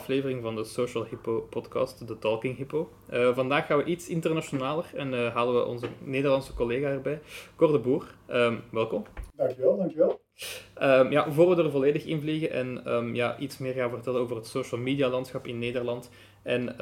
aflevering van de Social Hippo podcast, de Talking Hippo. Uh, vandaag gaan we iets internationaler en uh, halen we onze Nederlandse collega erbij, Cor de Boer. Um, welkom. Dankjewel, dankjewel. Um, ja, voor we er volledig in vliegen en um, ja, iets meer gaan vertellen over het social media landschap in Nederland en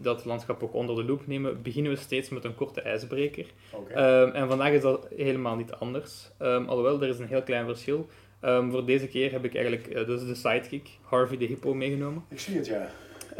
dat landschap ook onder de loep nemen, beginnen we steeds met een korte ijsbreker. Okay. en vandaag is dat helemaal niet anders. alhoewel, er is een heel klein verschil. Um, voor deze keer heb ik eigenlijk uh, dus de sidekick, Harvey de Hippo, meegenomen. Ik zie het, ja.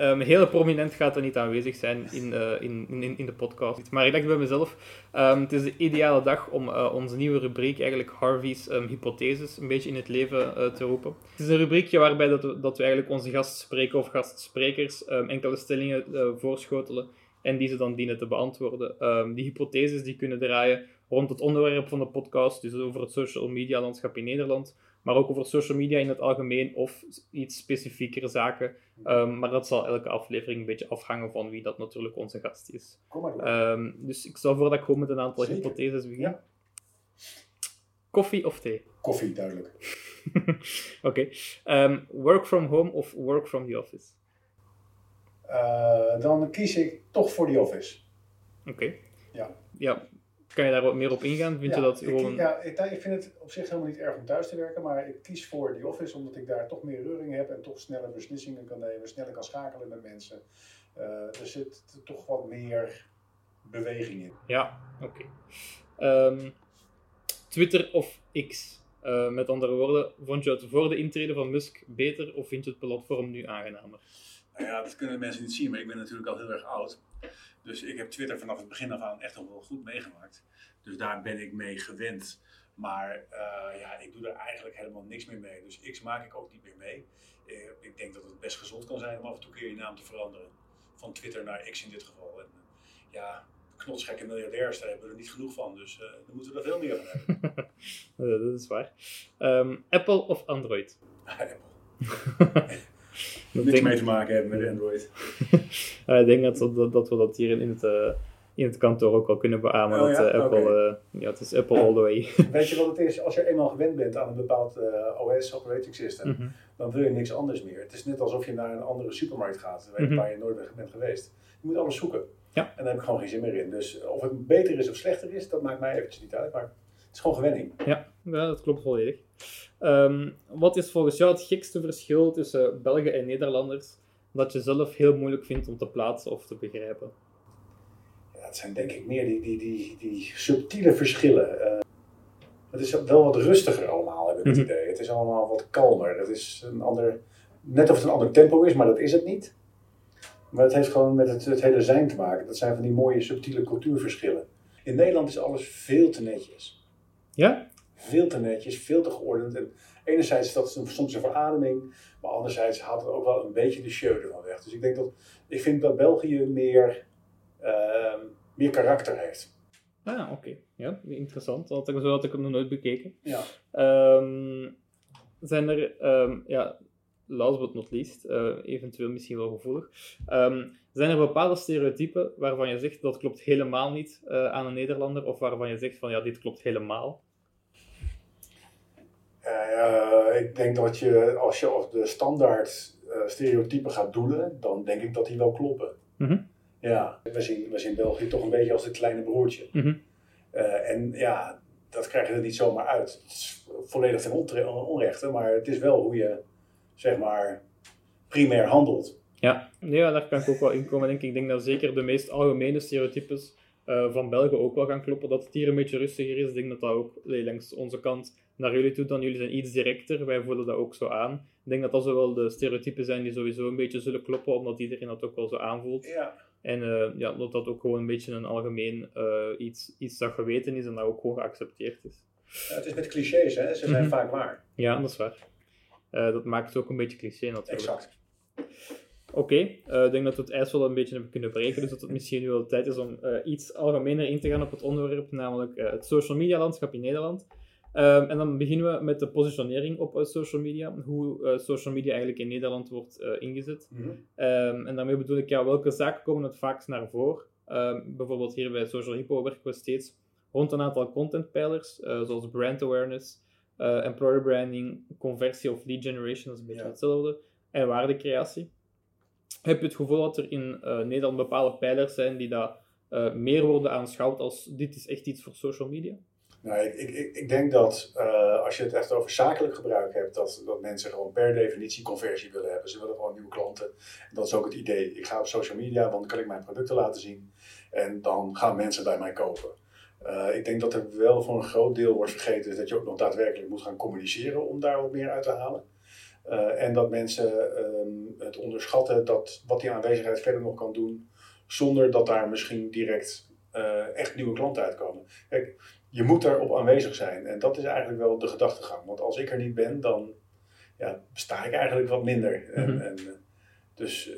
Um, heel prominent gaat er niet aanwezig zijn in, uh, in, in, in de podcast. Maar ik dacht bij mezelf, um, het is de ideale dag om uh, onze nieuwe rubriek, eigenlijk Harvey's hypotheses, een beetje in het leven te roepen. Het is een rubriekje waarbij dat we, dat we eigenlijk onze gastspreker of gastsprekers enkele stellingen voorschotelen en die ze dan dienen te beantwoorden. die hypotheses die kunnen draaien rond het onderwerp van de podcast, dus over het social media landschap in Nederland, maar ook over social media in het algemeen of iets specifiekere zaken. Um, maar dat zal elke aflevering een beetje afhangen van wie dat natuurlijk onze gast is. Kom maar um, dus ik stel voor dat ik gewoon met een aantal Zeker. hypotheses begin. Ja. Koffie of thee? Koffie, duidelijk. Oké. Okay. Um, work from home of work from the office? Uh, dan kies ik toch voor the office. Oké. Okay. Ja. Ja, kan je daar wat meer op ingaan? Vind ja, je dat gewoon... Ik, ja, ik, ik, vind het op zich helemaal niet erg om thuis te werken, maar ik kies voor die office omdat ik daar toch meer reuring heb en toch sneller beslissingen kan nemen, sneller kan schakelen met mensen. Uh, er zit toch wat meer beweging in. Ja, oké. Okay. Um, ehm, Twitter of X? Uh, met andere woorden, vond je het voor de intrede van Musk beter of vind je het platform nu aangenamer? Nou ja, dat kunnen mensen niet zien, maar ik ben natuurlijk al heel erg oud. Dus ik heb Twitter vanaf het begin af aan echt nog wel goed meegemaakt. Dus daar ben ik mee gewend. Maar uh, ja, ik doe er eigenlijk helemaal niks meer mee. Dus X maak ik ook niet meer mee. Uh, ik denk dat het best gezond kan zijn om af en toe keer je naam te veranderen. Van Twitter naar X in dit geval. En uh, ja, knotsgekke miljardairs, daar hebben we er niet genoeg van. Dus daar moeten we er veel meer van hebben. dat is waar. Um, Apple of Android? Apple. niks mee te maken hebben met Android. ik denk dat, dat, dat, we dat hier in het, uh, in het kantoor ook al kunnen beamen. Oh, dat ja? uh, Apple, okay. uh, ja, het is Apple all the way. Weet je wat het is? Als je eenmaal gewend bent aan een bepaald OS, operating system, mm -hmm. dan wil je niks anders meer. Het is net alsof je naar een andere supermarkt gaat, mm -hmm. waar je nooit bent geweest. Je moet alles zoeken. Ja. En daar heb ik gewoon geen zin meer in. Dus of het beter is of slechter is, dat maakt mij eventjes niet uit. Maar is gewoon gewenning. Ja, ja dat klopt volledig. Um, wat is volgens jou het gekste verschil tussen Belgen en Nederlanders dat je zelf heel moeilijk vindt om te plaatsen of te begrijpen? Ja, het zijn denk ik meer die, die, die, die subtiele verschillen. Uh, het is wel wat rustiger allemaal, heb ik het -hmm. idee. Het is allemaal wat kalmer. Het is een ander, net of het een ander tempo is, maar dat is het niet. Maar het heeft gewoon met het, het hele zijn te maken. Dat zijn van die mooie subtiele cultuurverschillen. In Nederland is alles veel te netjes. Ja? veel te netjes, veel te geordend. En enerzijds is dat soms een verademing, maar anderzijds haalt het ook wel een beetje de show ervan weg. Dus ik denk dat, ik vind dat België meer, uh, meer karakter heeft. Ah, oké. Ja, interessant. Had, zo had ik hem nog nooit bekeken. Ja. Um, zijn er, um, ja, last but not least, uh, eventueel misschien wel gevoelig, um, zijn er bepaalde stereotypen waarvan je zegt dat klopt helemaal niet uh, aan een Nederlander, of waarvan je zegt van ja, dit klopt helemaal? Uh, ik denk dat je, als je op de standaard uh, stereotypen gaat doelen, dan denk ik dat die wel kloppen. Mm -hmm. Ja, we zien, we zien België toch een beetje als het kleine broertje. Mm -hmm. uh, en ja, dat krijg je er niet zomaar uit. Het is volledig ten onrechte, maar het is wel hoe je, zeg maar, primair handelt. Ja, ja daar kan ik ook wel in komen. Denk ik. ik denk dat zeker de meest algemene stereotypes eh, van België ook wel gaan kloppen. Dat het hier een beetje rustiger is. Ik denk dat dat ook allee, langs onze kant naar jullie toe dan. Jullie zijn iets directer. Wij voelen dat ook zo aan. Ik denk dat dat zo wel de stereotypen zijn die sowieso een beetje zullen kloppen, omdat iedereen dat ook wel zo aanvoelt. Ja. En eh, ja, dat dat ook gewoon een beetje een algemeen eh, iets, iets dat geweten is en dat ook gewoon geaccepteerd is. Ja, het is met clichés, hè? Ze zijn Mhm. vaak waar. Ja, dat is waar. Dat maakt het ook een beetje cliché natuurlijk. Exact. Oké, eh, ik denk dat we het ijs wel een beetje hebben kunnen breken, dus dat het misschien nu wel tijd is om eh, iets algemener in te gaan op het onderwerp, namelijk eh, het social media landschap in Nederland. Ehm, en dan beginnen we met de positionering op social media, hoe social media eigenlijk in Nederland wordt ingezet. Mhm. Ehm, en daarmee bedoel ik, ja, welke zaken komen het vaakst naar voren? Ehm, bijvoorbeeld hier bij Social Hippo werken we steeds rond een aantal contentpijlers, zoals brand awareness, employer branding, conversie of lead generation, dat is een beetje Ja. hetzelfde, en waardecreatie. Heb je het gevoel dat er in eh, Nederland bepaalde pijlers zijn die dat, eh, meer worden aanschouwd als dit is echt iets voor social media? Nou, ik, ik, ik, denk dat eh, als je het echt over zakelijk gebruik hebt, dat, dat mensen gewoon per definitie conversie willen hebben. Ze willen gewoon nieuwe klanten. En dat is ook het idee. Ik ga op social media, want dan kan ik mijn producten laten zien. En dan gaan mensen bij mij kopen. Ik denk dat er wel voor een groot deel wordt vergeten dat je ook nog daadwerkelijk moet gaan communiceren om daar wat meer uit te halen. Eh, en dat mensen ehm, het onderschatten dat wat die aanwezigheid verder nog kan doen, zonder dat daar misschien direct eh, echt nieuwe klanten uitkomen. Kijk, je moet daarop aanwezig zijn. En dat is eigenlijk wel de gedachtegang. Want als ik er niet ben, dan ja, besta ik eigenlijk wat minder. En, Mhm. en, eh, dus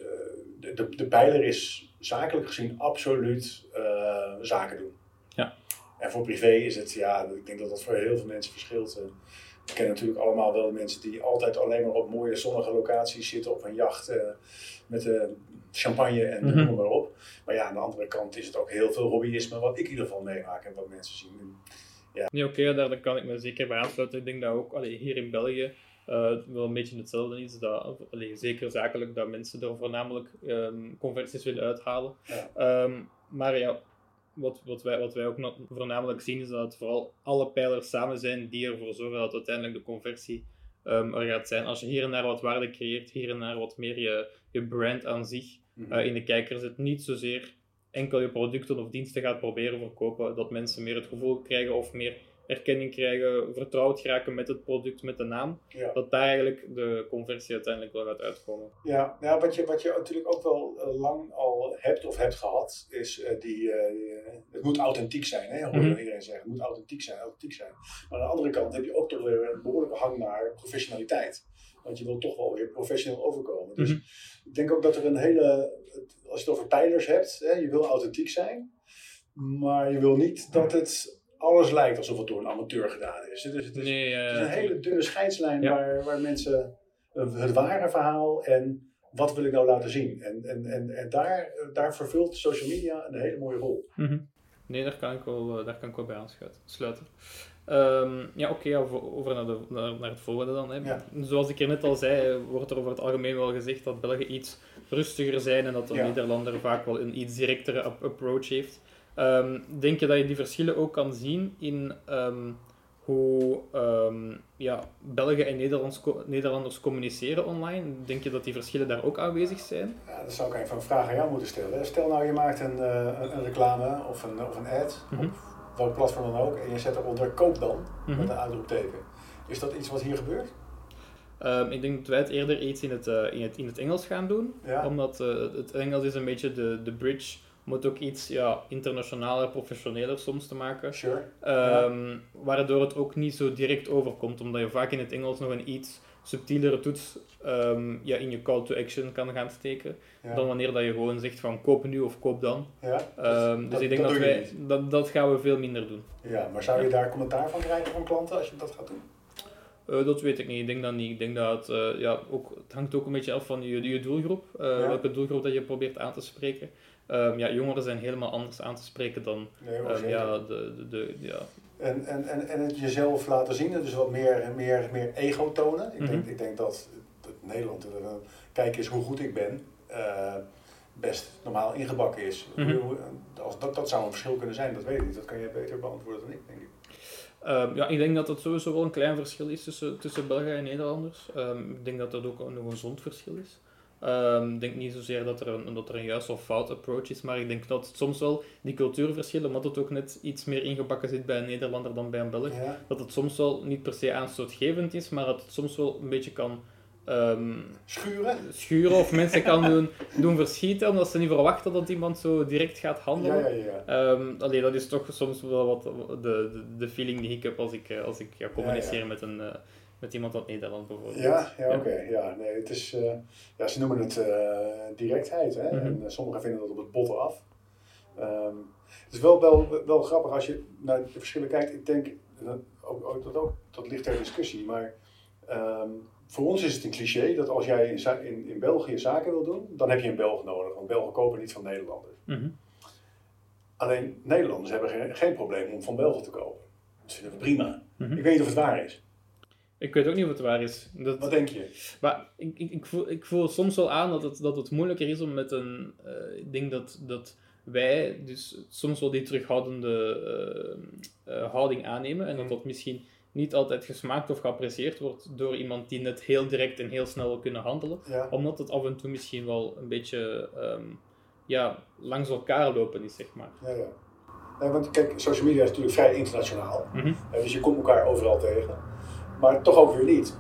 de, de, de pijler is zakelijk gezien absoluut zaken doen. Ja. En voor privé is het, ja, ik denk dat dat voor heel veel mensen verschilt. We kennen natuurlijk allemaal wel de mensen die altijd alleen maar op mooie zonnige locaties zitten op een jacht eh, met eh, champagne en Mhm. noem maar op. Maar ja, aan de andere kant is het ook heel veel hobbyisme wat ik in ieder geval meemaak en wat mensen zien. En Nee, oké, ja, daar daar kan ik me zeker bij aansluiten. Ik denk dat ook allee, hier in België eh, wel een beetje hetzelfde is. Dat, allee, zeker zakelijk dat mensen er voornamelijk ehm, conversies willen uithalen. Ja. Ehm, maar ja, wat, wat, wij, wat wij ook voornamelijk zien is dat het vooral alle pijlers samen zijn die ervoor zorgen dat uiteindelijk de conversie ehm, er gaat zijn. Als je hier en daar wat waarde creëert, hier en daar wat meer je, je brand aan zich Mhm. eh, in de kijker zit, niet zozeer enkel je producten of diensten gaat proberen verkopen, dat mensen meer het gevoel krijgen of meer erkenning krijgen, vertrouwd geraken met het product, met de naam, ja. dat daar eigenlijk de conversie uiteindelijk wel gaat uitkomen. Ja, ja wat, je, wat je natuurlijk ook wel eh, lang al hebt of hebt gehad, is eh, die, eh, het moet authentiek zijn. Hè? Hoor je Mhm. iedereen zeggen, het moet authentiek zijn, authentiek zijn. Maar aan de andere kant heb je ook toch weer een behoorlijke hang naar professionaliteit. Want je wil toch wel weer professioneel overkomen. Dus Mhm. ik denk ook dat er een hele, als je het over pijlers hebt, hè, je wil authentiek zijn, maar je wil niet dat het alles lijkt alsof het door een amateur gedaan is. Dus het is, Nee, het is eh, een hele dunne scheidslijn Ja. waar, waar mensen eh, het ware verhaal en wat wil ik nou laten zien. En, en, en, en daar, daar vervult social media een hele mooie rol. Mhm. Nee, daar kan ik wel, eh, daar kan ik wel bij aansluiten. sluiten. Ehm, ja, oké, over- over naar, de, naar, naar het volgende dan. Hè. Ja. Zoals ik er net al zei, wordt er over het algemeen wel gezegd dat Belgen iets rustiger zijn en dat de Ja. Nederlander vaak wel een iets directere ap- approach heeft. Ehm, denk je dat je die verschillen ook kan zien in ehm, hoe ehm, ja, Belgen en Nederlands, co- Nederlanders communiceren online? Denk je dat die verschillen daar ook aanwezig zijn? Ja, dat zou ik even een vraag aan jou moeten stellen. Stel nou je maakt een, eh, een, reclame of een, of een ad, Mhm. op welk platform dan ook, en je zet eronder koop dan, Mhm. met een uitroepteken. Is dat iets wat hier gebeurt? Ik denk dat wij het eerder iets in het, eh, in het, in het Engels gaan doen. Ja. Omdat eh, het Engels is een beetje de, de bridge om het ook iets ja, internationaler, professioneler soms te maken. Sure. Ehm, Waardoor het ook niet zo direct overkomt, omdat je vaak in het Engels nog een iets subtielere toets ehm, ja, in je call to action kan gaan steken. Ja. Dan wanneer dat je gewoon zegt van koop nu of koop dan. ja. Ehm, dus dat- ik denk dat dat, wij, dat, dat gaan we veel minder doen. ja, maar zou je daar commentaar van krijgen van klanten als je dat gaat doen? Eh, dat weet ik niet. Ik denk dat niet. Ik denk dat het, eh, ja, ook, het hangt ook een beetje af van je, je doelgroep. eh. Welke doelgroep dat je probeert aan te spreken. Ehm, ja, jongeren zijn helemaal anders aan te spreken dan Nee, ehm, ja, de, de, de, ja. En, en, en, en het jezelf laten zien, dus wat meer, meer, meer ego tonen. Ik, denk, Mhm. ik denk dat, dat Nederland, eh, kijk eens hoe goed ik ben, eh, best normaal ingebakken is. Mhm. Hoe- als dat, dat zou een verschil kunnen zijn, dat weet ik niet. Dat kan je beter beantwoorden dan ik, denk ik. Ehm, ja, ik denk dat het sowieso wel een klein verschil is tussen, tussen Belgen en Nederlanders. Ik denk dat dat ook nog een gezond verschil is. Ehm, Ik denk niet zozeer dat er, een, dat er een juist of fout approach is, maar ik denk dat soms wel die cultuurverschillen, omdat het ook net iets meer ingebakken zit bij een Nederlander dan bij een Belg, Ja. dat het soms wel niet per se aanstootgevend is, maar dat het soms wel een beetje kan ehm, Schuren? schuren of mensen kan doen, doen verschieten, omdat ze niet verwachten dat iemand zo direct gaat handelen. ja, ja. Ehm, allee, dat is toch soms wel wat de, de, de feeling die ik heb als ik, eh, als ik ga communiceren. Met, een, eh, met iemand uit Nederland bijvoorbeeld. Ja, ja Ja. oké. Ja, nee, het is, eh, ja, ze noemen het eh, directheid. Hè? Mhm. En eh, sommigen vinden dat op het botten af. Ehm, het is wel, wel, wel grappig als je naar de verschillen kijkt. Ik denk, en dat, ook, ook, dat, ook, dat ligt ter discussie, maar ehm, voor ons is het een cliché dat als jij in, in, in België zaken wil doen, dan heb je een Belg nodig. Want Belgen kopen niet van Nederlanders. Mhm. Alleen Nederlanders hebben geen, geen probleem om van Belgen te kopen. Dat vinden we prima. Mhm. Ik weet niet of het waar is. Ik weet ook niet of het waar is. Dat, Wat denk je? Maar ik, ik, ik, voel, ik voel soms wel aan dat het, dat het moeilijker is om met een. eh, ik denk dat, dat wij dus soms wel die terughoudende eh, eh, houding aannemen. En dat Mhm. dat misschien niet altijd gesmaakt of geapprecieerd wordt door iemand die net heel direct en heel snel wil kunnen handelen. Ja. Omdat het af en toe misschien wel een beetje ehm, ja, langs elkaar lopen is, zeg maar. Ja, ja. Want kijk, social media is natuurlijk vrij internationaal. Mhm. Dus je komt elkaar overal tegen. Maar toch ook weer niet.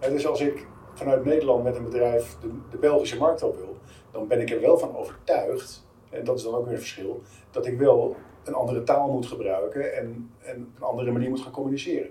Dus als ik vanuit Nederland met een bedrijf de, de Belgische markt op wil, dan ben ik er wel van overtuigd, en dat is dan ook weer een verschil, dat ik wel een andere taal moet gebruiken en, en een andere manier moet gaan communiceren.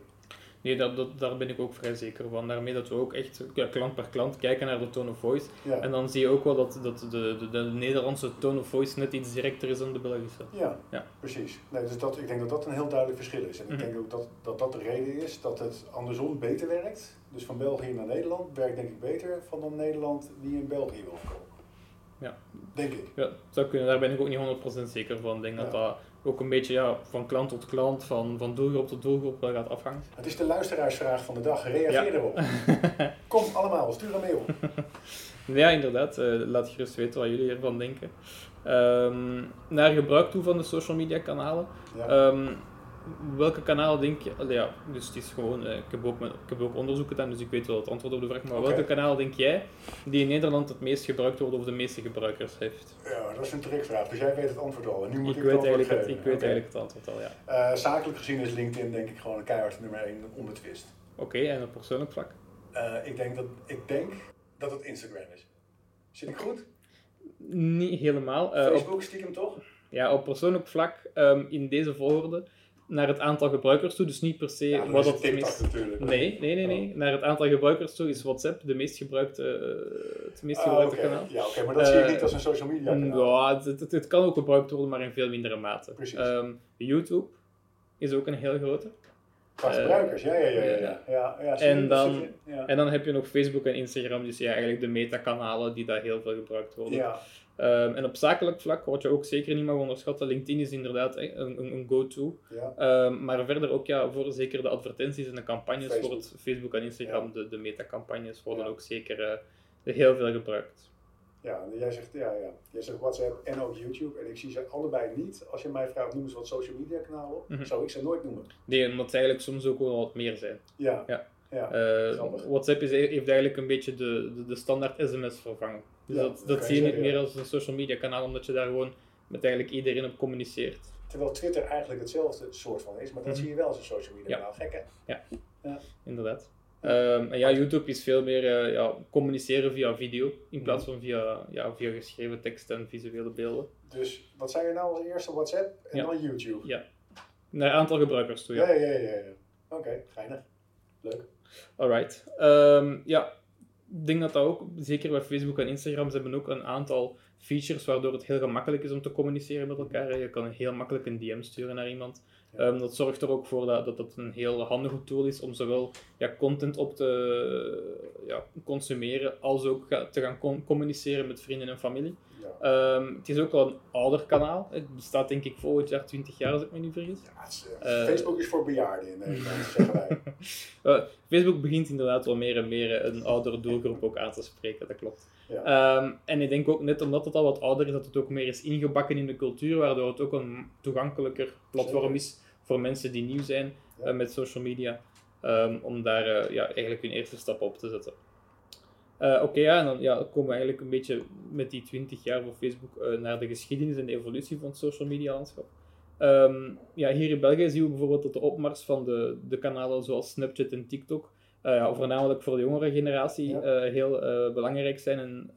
Nee, dat, dat, daar ben ik ook vrij zeker van. Daarmee dat we ook echt ja, klant per klant kijken naar de tone of voice. Ja, En dan zie je ook wel dat, dat de, de, de Nederlandse tone of voice net iets directer is dan de Belgische. ja, Ja. precies. Nee, dus dat, ik denk dat dat een heel duidelijk verschil is. En ik Mhm. denk ook dat, dat dat de reden is dat het andersom beter werkt. Dus van België naar Nederland werkt denk ik beter van dan Nederland die in België wil verkopen. Ja. Denk ik. Ja, zou kunnen. Daar ben ik ook niet 100% zeker van. Ik denk dat dat ook een beetje ja, van klant tot klant, van, van doelgroep tot doelgroep wel gaat afhangen. Het is de luisteraarsvraag van de dag. Reageer Ja. erop. Kom allemaal, stuur een mail. Ja, inderdaad. eh, laat gerust weten wat jullie ervan denken. Ehm, naar gebruik toe van de social media kanalen. Ja. Ehm, welke kanalen denk je... ja, dus het is gewoon... eh, ik, heb ook, ik heb ook onderzoek gedaan, dus ik weet wel het antwoord op de vraag. Maar Oké. welke kanalen denk jij die in Nederland het meest gebruikt worden of de meeste gebruikers heeft? ja, dat is een trickvraag. Dus jij weet het antwoord al. En nu moet Ik ik, weet, eigenlijk het, ik weet eigenlijk het antwoord al, ja. Eh, zakelijk gezien is LinkedIn denk ik gewoon een keihard nummer 1 onbetwist. Oké, en op persoonlijk vlak? Eh, ik, denk dat, ik denk dat het Instagram is. Zit ik goed? Niet helemaal. Op, Facebook stiekem toch? ja, op persoonlijk vlak ehm, in deze volgorde naar het aantal gebruikers toe, dus niet per se Ja, wat meest... Natuurlijk. Nee, nee, nee, nee. Naar het aantal gebruikers toe is WhatsApp de meest gebruikte, eh, het meest Ah, gebruikte kanaal. Ja, oké, maar dat zie je Eh, niet als een social media kanaal. Ja, het, het, het kan ook gebruikt worden, maar in veel mindere mate. Precies. Ehm, YouTube is ook een heel grote. Qua eh, gebruikers, ja, ja, ja. ja, En dan-. En dan heb je nog Facebook en Instagram, dus ja, eigenlijk de metakanalen die daar heel veel gebruikt worden. ja, Ehm, en op zakelijk vlak, wat je ook zeker niet mag onderschatten, LinkedIn is inderdaad eh, een, een, go-to. ja. Ehm, maar verder ook ja, voor zeker de advertenties en de campagnes Facebook. wordt Facebook en Instagram, Ja. de, de metacampagnes, worden Ja. ook zeker eh, heel veel gebruikt. Ja, jij zegt, ja, ja. Jij zegt WhatsApp en ook YouTube. En ik zie ze allebei niet. Als je mij vraagt, noem eens wat social media kanalen op, Mhm. zou ik ze nooit noemen. Nee, omdat ze eigenlijk soms ook wel wat meer zijn. Ja, Ja. Ja. Eh. WhatsApp is, heeft eigenlijk een beetje de, de, de standaard sms vervangen. Dus Ja, dat, dat dat kan zie je niet meer ja. als een social media kanaal, omdat je daar gewoon met eigenlijk iedereen op communiceert. Terwijl Twitter eigenlijk hetzelfde soort van is, maar dat Mhm. zie je wel als een social media Ja. kanaal. Gek hè? Inderdaad. Ehm, en ja, YouTube is veel meer eh, ja, communiceren via video, in plaats van via, ja, via geschreven tekst en visuele beelden. Dus wat zei je nou als eerste? WhatsApp en Ja. dan YouTube? Ja. Naar aantal gebruikers toe, ja. Ja, ja, ja, ja. ja. Oké, geinig. Leuk. Alright. Ehm, ja, ik denk dat dat ook, zeker bij Facebook en Instagram, ze hebben ook een aantal features waardoor het heel gemakkelijk is om te communiceren met elkaar. Je kan heel makkelijk een DM sturen naar iemand. Ehm, dat zorgt er ook voor dat, dat het een heel handige tool is om zowel ja, content op te ja, consumeren als ook ga- te gaan com- communiceren met vrienden en familie. Ja. Ehm, het is ook wel een ouder kanaal. Het bestaat denk ik volgend jaar 20 jaar, als ik me niet vergis. Ja, is, eh, Eh, Facebook is voor bejaarden in Nederland, zeggen wij. Eh, Facebook begint inderdaad wel meer en meer een oudere doelgroep ook aan te spreken, dat klopt. Ja. Ehm, en ik denk ook net omdat het al wat ouder is, dat het ook meer is ingebakken in de cultuur, waardoor het ook een toegankelijker platform is voor mensen die nieuw zijn Ja. eh, met social media, ehm, om daar eh, ja, eigenlijk hun eerste stap op te zetten. Eh, Oké, ja, en dan ja, komen we eigenlijk een beetje met die 20 jaar van Facebook naar de geschiedenis en de evolutie van het social media landschap. Ehm, ja, hier in België zien we bijvoorbeeld dat de opmars van de, de kanalen zoals Snapchat en TikTok, eh, ja, voornamelijk voor de jongere generatie, Ja. heel belangrijk zijn en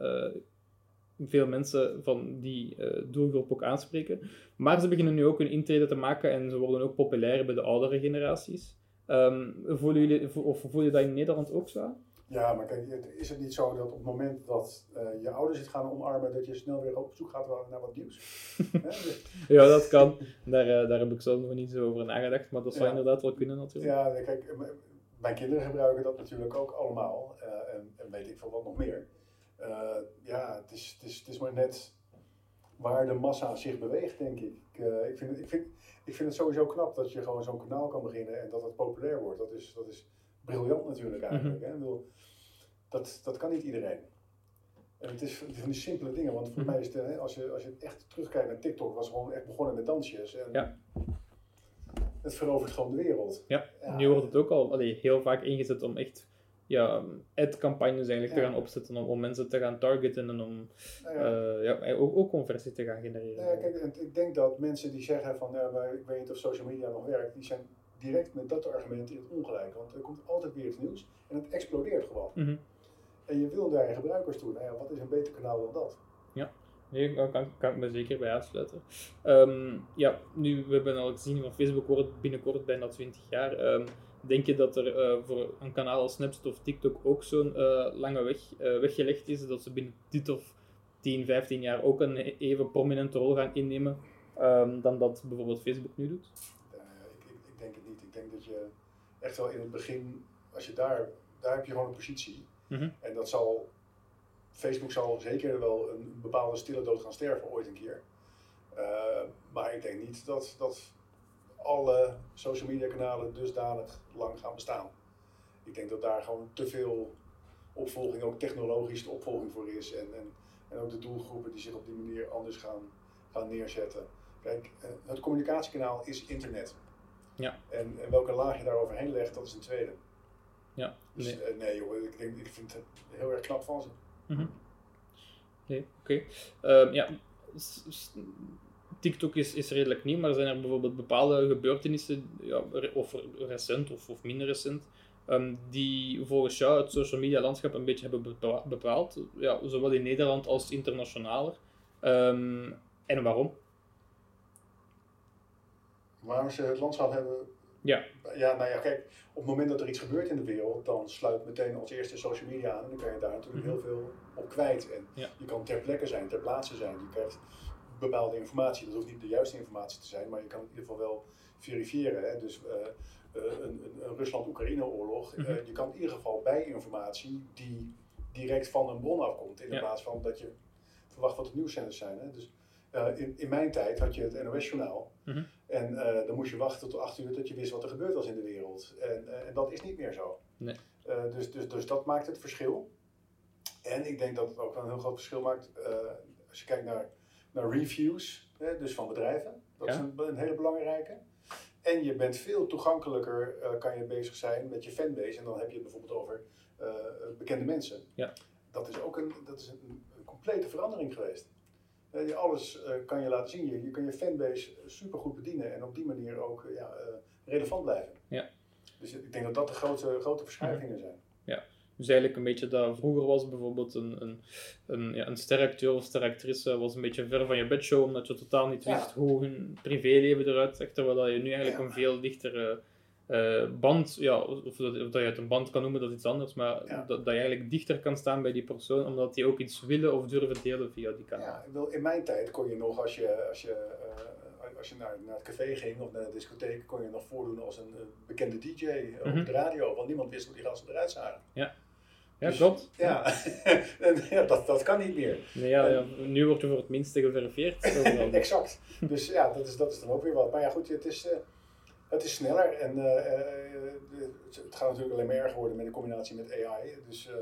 veel mensen van die eh, doelgroep ook aanspreken. Maar ze beginnen nu ook een intrede te maken en ze worden ook populair bij de oudere generaties. Ehm, voelen jullie, vo- of voel je dat in Nederland ook zo? Ja, maar kijk, is het niet zo dat op het moment dat eh, je ouders het gaan omarmen, dat je snel weer op zoek gaat naar wat nieuws? Dus- Ja, dat kan. Daar, eh, daar heb ik zelf nog niet zo over nagedacht, maar dat zou Ja. inderdaad wel kunnen natuurlijk. ja, kijk, mijn kinderen gebruiken dat natuurlijk ook allemaal en, en weet ik veel wat nog meer. Eh, ja, het is, het, is, het is maar net waar de massa zich beweegt, denk ik. Ik, eh, ik, vind, het- ik, vind, ik vind het sowieso knap dat je gewoon zo'n kanaal kan beginnen en dat het populair wordt. Dat is, dat is briljant natuurlijk eigenlijk. hè. Ik bedoel, dat, dat kan niet iedereen. En het is van die simpele dingen, want voor Mhm. mij is het, hè, als je, als je echt terugkijkt naar TikTok, was het gewoon echt begonnen met dansjes. En Ja. Het verovert gewoon de wereld. Ja, Ja. nu wordt het ook al allee, heel vaak ingezet om echt ja, ad-campagnes eigenlijk te gaan opzetten, om, om mensen te gaan targeten en om ja. eh, ja, ook, ook conversie te gaan genereren. Ja, kijk, ik denk dat mensen die zeggen van ja, maar ik weet niet of social media nog werkt, die zijn direct met dat argument in het ongelijk. Want er komt altijd weer iets nieuws en het explodeert gewoon. Mhm. En je wil daar gebruikers toe. Nou ja, wat is een beter kanaal dan dat? Nee, daar kan, kan ik me zeker bij aansluiten. Ehm, ja, nu, we hebben al gezien van Facebook wordt binnenkort bijna 20 jaar. Ehm, denk je dat er eh, voor een kanaal als Snapchat of TikTok ook zo'n eh, lange weg eh, weggelegd is, dat ze binnen dit of 10, 15 jaar ook een even prominente rol gaan innemen ehm, dan dat bijvoorbeeld Facebook nu doet? Ik, ik, ik denk het niet. Ik denk dat je echt wel in het begin, als je daar, daar heb je gewoon een positie. Mhm. En dat zal, Facebook zal zeker wel een bepaalde stille dood gaan sterven ooit een keer. Eh, maar ik denk niet dat, dat alle social media kanalen dusdanig lang gaan bestaan. Ik denk dat daar gewoon te veel opvolging, ook technologisch de opvolging voor is. En, en, en ook de doelgroepen die zich op die manier anders gaan, gaan neerzetten. Kijk, eh, het communicatiekanaal is internet. Ja. En, en welke laag je daar overheen legt, dat is een tweede. Ja, Dus nee. nee, nee joh, ik, denk, ik vind het heel erg knap van ze. Mhm. Nee, oké. Ehm, ja, TikTok is, is redelijk nieuw, maar zijn er bijvoorbeeld bepaalde gebeurtenissen, ja, of recent of, of minder recent, ehm, die volgens jou het social media landschap een beetje hebben bepa- bepaald, ja, zowel in Nederland als internationaler? Ehm, en waarom? Waarom ze het landschap hebben. Ja. Ja, nou ja, kijk, op het moment dat er iets gebeurt in de wereld, dan sluit meteen als eerste social media aan. En dan kan je daar natuurlijk Mhm. heel veel op kwijt. En Ja. je kan ter plekke zijn, ter plaatse zijn. Je krijgt bepaalde informatie. Dat hoeft niet de juiste informatie te zijn, maar je kan het in ieder geval wel verifiëren. Hè? Dus eh, eh, een, een, een Rusland-Oekraïne-oorlog. Mhm. eh, je kan in ieder geval bijinformatie die direct van een bron afkomt. In Ja. plaats van dat je verwacht wat de nieuwszenders zijn. Hè? Dus eh, in, in mijn tijd had je het NOS-journaal. Mhm. En eh, dan moest je wachten tot acht uur dat je wist wat er gebeurd was in de wereld. En, eh, en dat is niet meer zo. Nee. Dus, dus, dus dat maakt het verschil. En ik denk dat het ook wel een heel groot verschil maakt als je kijkt naar, naar reviews, hè, dus van bedrijven. Dat is een, een hele belangrijke. En je bent veel toegankelijker, kan je bezig zijn met je fanbase. En dan heb je het bijvoorbeeld over bekende mensen. Ja. Dat is ook een, dat is een, een complete verandering geweest. Eh, je alles eh, kan je laten zien. Je, je kan je fanbase super goed bedienen en op die manier ook eh, ja, relevant blijven. Ja. Dus ik denk dat dat de grote, grote verschuivingen zijn. Dus eigenlijk een beetje dat vroeger was bijvoorbeeld een, een, een, ja, een steracteur of steractrice was een beetje ver van je bedshow, omdat je totaal niet Ja. wist hoe hun privéleven eruit zag, terwijl dat je nu eigenlijk Ja. een veel dichtere eh, band, ja, of, dat, of dat je het een band kan noemen, dat is iets anders, maar Ja. dat, dat je eigenlijk dichter kan staan bij die persoon, omdat die ook iets willen of durven delen via die kanaal. Ja, ik wil- in mijn tijd kon je nog, als je, als je, eh, als je naar, naar het café ging of naar de discotheek, kon je nog voordoen als een bekende DJ op Mhm. de radio, want niemand wist hoe die gasten eruit zagen. Ja, Dus- klopt. Ja, en, ja dat, dat kan niet meer. Nee, ja, ja, nu word je voor het minste geverifieerd. exact. Dus ja, dat is, dat is dan ook weer wat. Maar ja, goed, het is, eh, het is sneller en eh, eh, de- het, gaat natuurlijk alleen maar erger worden met de combinatie met AI. Dus eh,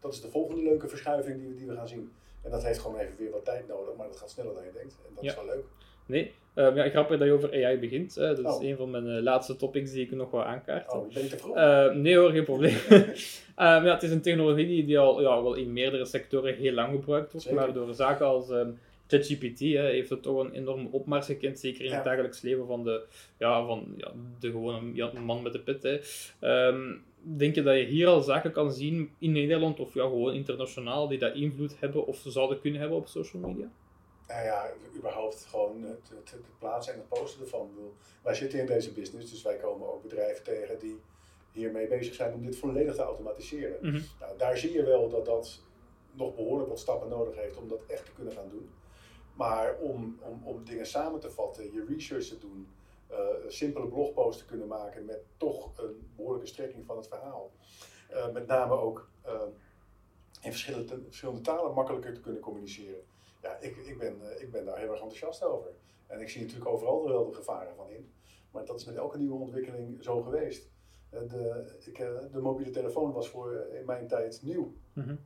dat is de volgende leuke verschuiving die, we- die we gaan zien. En dat heeft gewoon even weer wat tijd nodig, maar dat gaat sneller dan je denkt. En dat Ja. is wel leuk. Nee. Ehm, ja, grappig dat je over AI begint. dat is Oh. een van mijn eh, laatste topics die ik nog wel aankaart. Oh, ben je te vroeg? Eh, nee hoor, geen probleem. Ehm, ja, het is een technologie die, al ja, wel in meerdere sectoren heel lang gebruikt wordt, maar door zaken als ehm, ChatGPT heeft het toch een enorme opmars gekend, zeker in het dagelijks leven van de, ja, van, ja, de gewone ja, man met de pit. Hè. Ehm, denk je dat je hier al zaken kan zien in Nederland of ja, gewoon internationaal die dat invloed hebben of zouden kunnen hebben op social media? Nou ja, überhaupt gewoon het, het, het plaatsen en het posten ervan. Bedoel, wij zitten in deze business, dus wij komen ook bedrijven tegen die hiermee bezig zijn om dit volledig te automatiseren. Mhm. Nou, daar zie je wel dat dat nog behoorlijk wat stappen nodig heeft om dat echt te kunnen gaan doen. Maar om, om, om dingen samen te vatten, je research te doen, eh, simpele blogpost te kunnen maken met toch een behoorlijke strekking van het verhaal. Eh, met name ook eh, in verschillende, verschillende talen makkelijker te kunnen communiceren. Ja, ik, ik, ben, ik ben daar heel erg enthousiast over. En ik zie natuurlijk overal wel de gevaren van in. Maar dat is met elke nieuwe ontwikkeling zo geweest. De, ik, de mobiele telefoon was voor in mijn tijd nieuw. Mhm.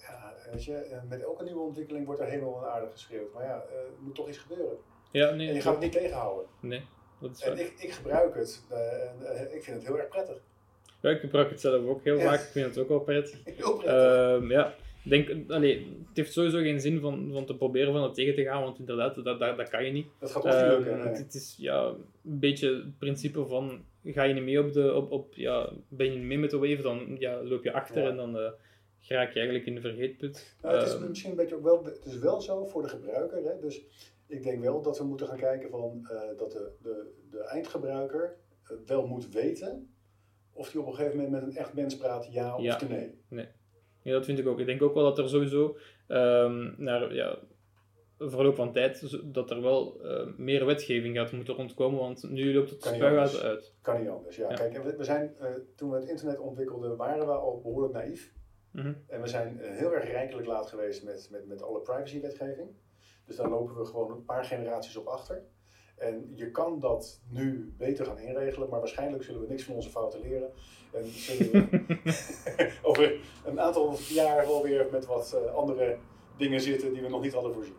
Ja, weet je, en met elke nieuwe ontwikkeling wordt er helemaal en aardig geschreeuwd. Maar ja, eh, er moet toch iets gebeuren. Ja, nee. En je gaat het niet tegenhouden. Nee, dat is En ik, ik gebruik het. eh, en eh, ik vind het heel erg prettig. Ja, ik gebruik het zelf ook heel Ja. vaak. Ik vind het ook wel prettig. Heel prettig. Ehm, ja, denk, allee, het heeft sowieso geen zin van, van te proberen van het tegen te gaan, want inderdaad, dat, dat, dat kan je niet. dat gaat ons niet lukken. Ehm, nee. het, is ja, een beetje het principe van, ga je niet mee op de, op, op, ja, ben je niet mee met de wave, dan ja, loop je achter Ja. en dan eh raak je eigenlijk in de vergeetput. Nou, het is Ehm, misschien een beetje ook wel, het is wel zo voor de gebruiker. Hè? Dus ik denk wel dat we moeten gaan kijken van, eh, dat de, de, de eindgebruiker eh, wel moet weten of hij op een gegeven moment met een echt mens praat, ja of Ja. nee. Ja, dat vind ik ook. Ik denk ook wel dat er sowieso ehm naar ja, verloop van tijd, dat er wel eh, meer wetgeving gaat moeten rondkomen, want nu loopt het anders. uit. Kan niet anders. Ja. Ja. Kijk, we, we zijn, toen we het internet ontwikkelden, waren we al behoorlijk naïef. Mhm. En we zijn eh, heel erg rijkelijk laat geweest met, met, met alle privacywetgeving. Dus daar lopen we gewoon een paar generaties op achter. En je kan dat nu beter gaan inregelen, maar waarschijnlijk zullen we niks van onze fouten leren. En zullen we over een aantal jaar wel weer met wat eh, andere dingen zitten die we nog niet hadden voorzien.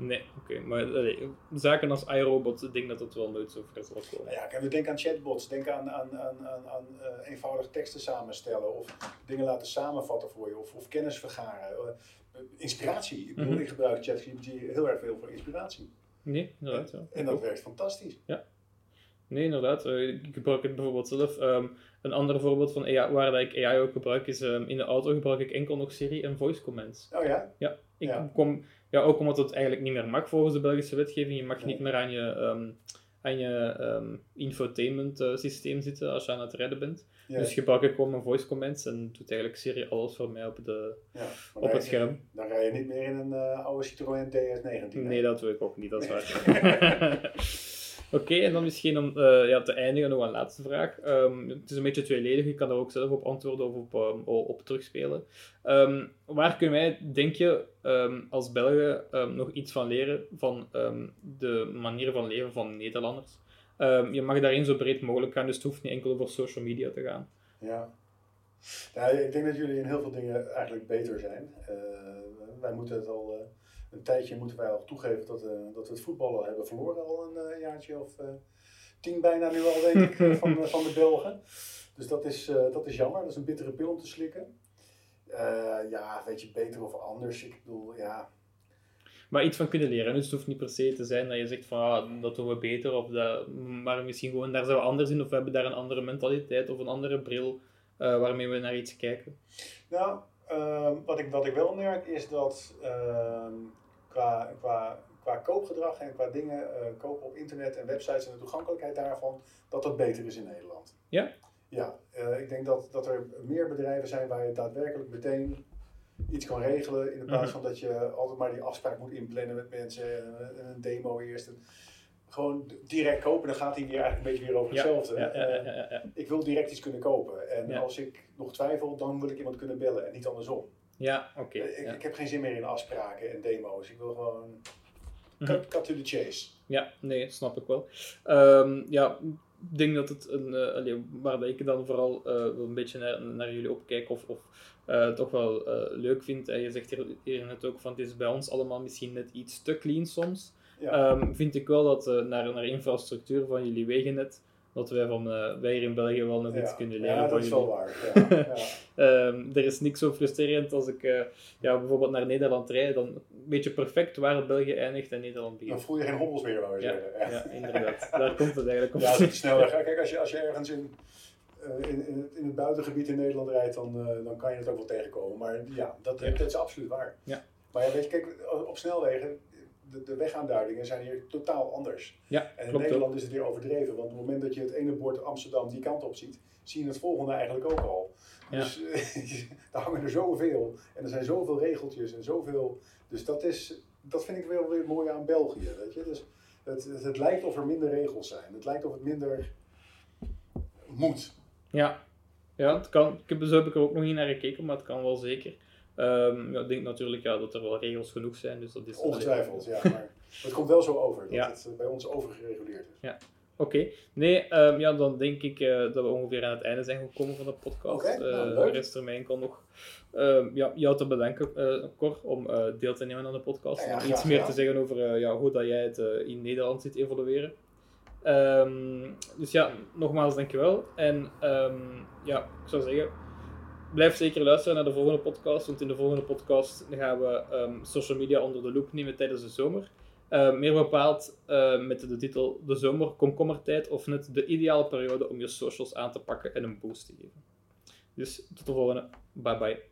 Nee, oké. Maar zaken als iRobot, ik denk dat dat wel nooit zo ver zal komen. Nou ja, kijk, we denken aan chatbots, denken aan, aan, aan, aan, aan eh, eenvoudig teksten samenstellen of dingen laten samenvatten voor je of, of kennis vergaren. Eh, inspiratie. Ik bedoel, Mhm. ik gebruik ChatGPT heel erg veel voor inspiratie. Nee, inderdaad. Ja. En dat werkt fantastisch. Nee, inderdaad. Eh, Ik gebruik het bijvoorbeeld zelf. Ehm, een ander voorbeeld van AI, waar dat ik AI ook gebruik is ehm, in de auto gebruik ik enkel nog Siri en voice commands. Oh ja? Ik Ja. kom, ja, ook omdat het eigenlijk niet meer mag volgens de Belgische wetgeving. Je mag Nee. niet meer aan je, ehm, aan je ehm, infotainment eh, systeem zitten als je aan het rijden bent. ja. Dus gebruik ik gewoon mijn voice commands en doet eigenlijk Siri alles voor mij op, de, ja. Op het je- scherm. Dan rij je niet meer in een eh, oude Citroën DS19. hè? Nee, dat doe ik ook niet, dat is waar. Oké, en dan misschien om eh, ja, te eindigen nog een laatste vraag. Ehm, het is een beetje tweeledig, ik kan daar ook zelf op antwoorden of op, ehm, op terugspelen. Ehm, waar kunnen wij, denk je, als Belgen nog iets van leren van de manier van leven van Nederlanders? Je mag daarin zo breed mogelijk gaan, dus het hoeft niet enkel over social media te gaan. Ja. ja. Ik denk dat jullie in heel veel dingen eigenlijk beter zijn. Eh, wij moeten het al eh, een tijdje moeten wij al toegeven dat, eh, dat we het voetbal al hebben verloren. Al een eh, jaartje of eh, tien bijna nu al, denk ik, van, de- van de Belgen. Dus dat is, dat is jammer. Dat is een bittere pil om te slikken. Ja, weet je, beter of anders. Ik bedoel, ja, Maar iets van kunnen leren. Dus het hoeft niet per se te zijn dat je zegt van ah, dat doen we beter, of dat, maar misschien gewoon daar zijn we anders in, of we hebben daar een andere mentaliteit of een andere bril waarmee we naar iets kijken. Nou, ehm, wat, ik, wat ik wel merk is dat ehm, koopgedrag en qua dingen eh, kopen op internet en websites en de toegankelijkheid daarvan, dat dat beter is in Nederland. Ja? Ja, eh, ik denk dat, dat er meer bedrijven zijn waar je daadwerkelijk meteen iets kan regelen, in plaats Mhm. van dat je altijd maar die afspraak moet inplannen met mensen en, en een demo eerst. En gewoon direct kopen, dan gaat hij weer eigenlijk een beetje weer over hetzelfde. ja, Eh, ik wil direct iets kunnen kopen. En als ik nog twijfel, dan wil ik iemand kunnen bellen en niet andersom. Ja, oké. ik, ik heb geen zin meer in afspraken en demo's. Ik wil gewoon. Cut, cut to the chase. Ja, nee, snap ik wel. Ehm, ja, ik denk dat het een, eh, allee, waar ik dan vooral wel een beetje naar, naar jullie opkijk of, of eh, toch wel leuk vind. En je zegt hier, hier net ook van het is bij ons allemaal misschien net iets te clean soms. Ja. ehm, vind ik wel dat naar, naar infrastructuur van jullie wegennet, dat wij, van, wij hier in België wel nog ja. iets kunnen leren Ja, van dat is jullie. wel waar. Ja. Ehm, er is niks zo frustrerend als ik ja, bijvoorbeeld naar Nederland rijd, dan beetje perfect waar België eindigt en Nederland Dan begint. voel je geen hobbels meer, wou je Ja, zeggen. Ja. inderdaad. Daar komt het eigenlijk op. Ja, als het. Kijk, als je, als je ergens in, eh, in, in, het, in het buitengebied in Nederland rijdt, dan, eh, dan kan je het ook wel tegenkomen. Maar ja, dat, dat is absoluut waar. Ja. Maar ja, weet je, kijk, op snelwegen, de, de wegaanduidingen zijn hier totaal anders. Ja, En in ook. Nederland is het weer overdreven, want op het moment dat je het ene bord Amsterdam die kant op ziet, zie je het volgende eigenlijk ook al. Ja. Dus daar hangen er zoveel en er zijn zoveel regeltjes en zoveel. Dus dat, is, dat vind ik wel weer mooi aan België. Weet je? Dus het, het, het lijkt of er minder regels zijn. Het lijkt of het minder moet. Ja, ja het kan. Ik heb, zo heb ik er ook nog niet naar gekeken, maar het kan wel zeker. Ehm, ja, ik denk natuurlijk ja, dat er wel regels genoeg zijn. Dus dat is Ongetwijfeld, ja. Maar het komt wel zo over dat Ja. het eh, bij ons overgereguleerd is. Oké, nee, ehm, ja, dan denk ik eh, dat we ongeveer aan het einde zijn gekomen van de podcast. Oké, nou, Eh, leuk. er rest er enkel nog ehm, ja, jou te bedanken, eh, Cor, om eh, deel te nemen aan de podcast. Ja, ja, en iets meer te zeggen over eh, ja, hoe dat jij het eh, in Nederland ziet evolueren. Ehm, dus ja, nogmaals dankjewel. En ja, ik zou zeggen, blijf zeker luisteren naar de volgende podcast, want in de volgende podcast gaan we social media onder de loep nemen tijdens de zomer. Eh, meer bepaald eh, met de titel De zomer, komkommertijd of net de ideale periode om je socials aan te pakken en een boost te geven. Dus tot de volgende. Bye bye.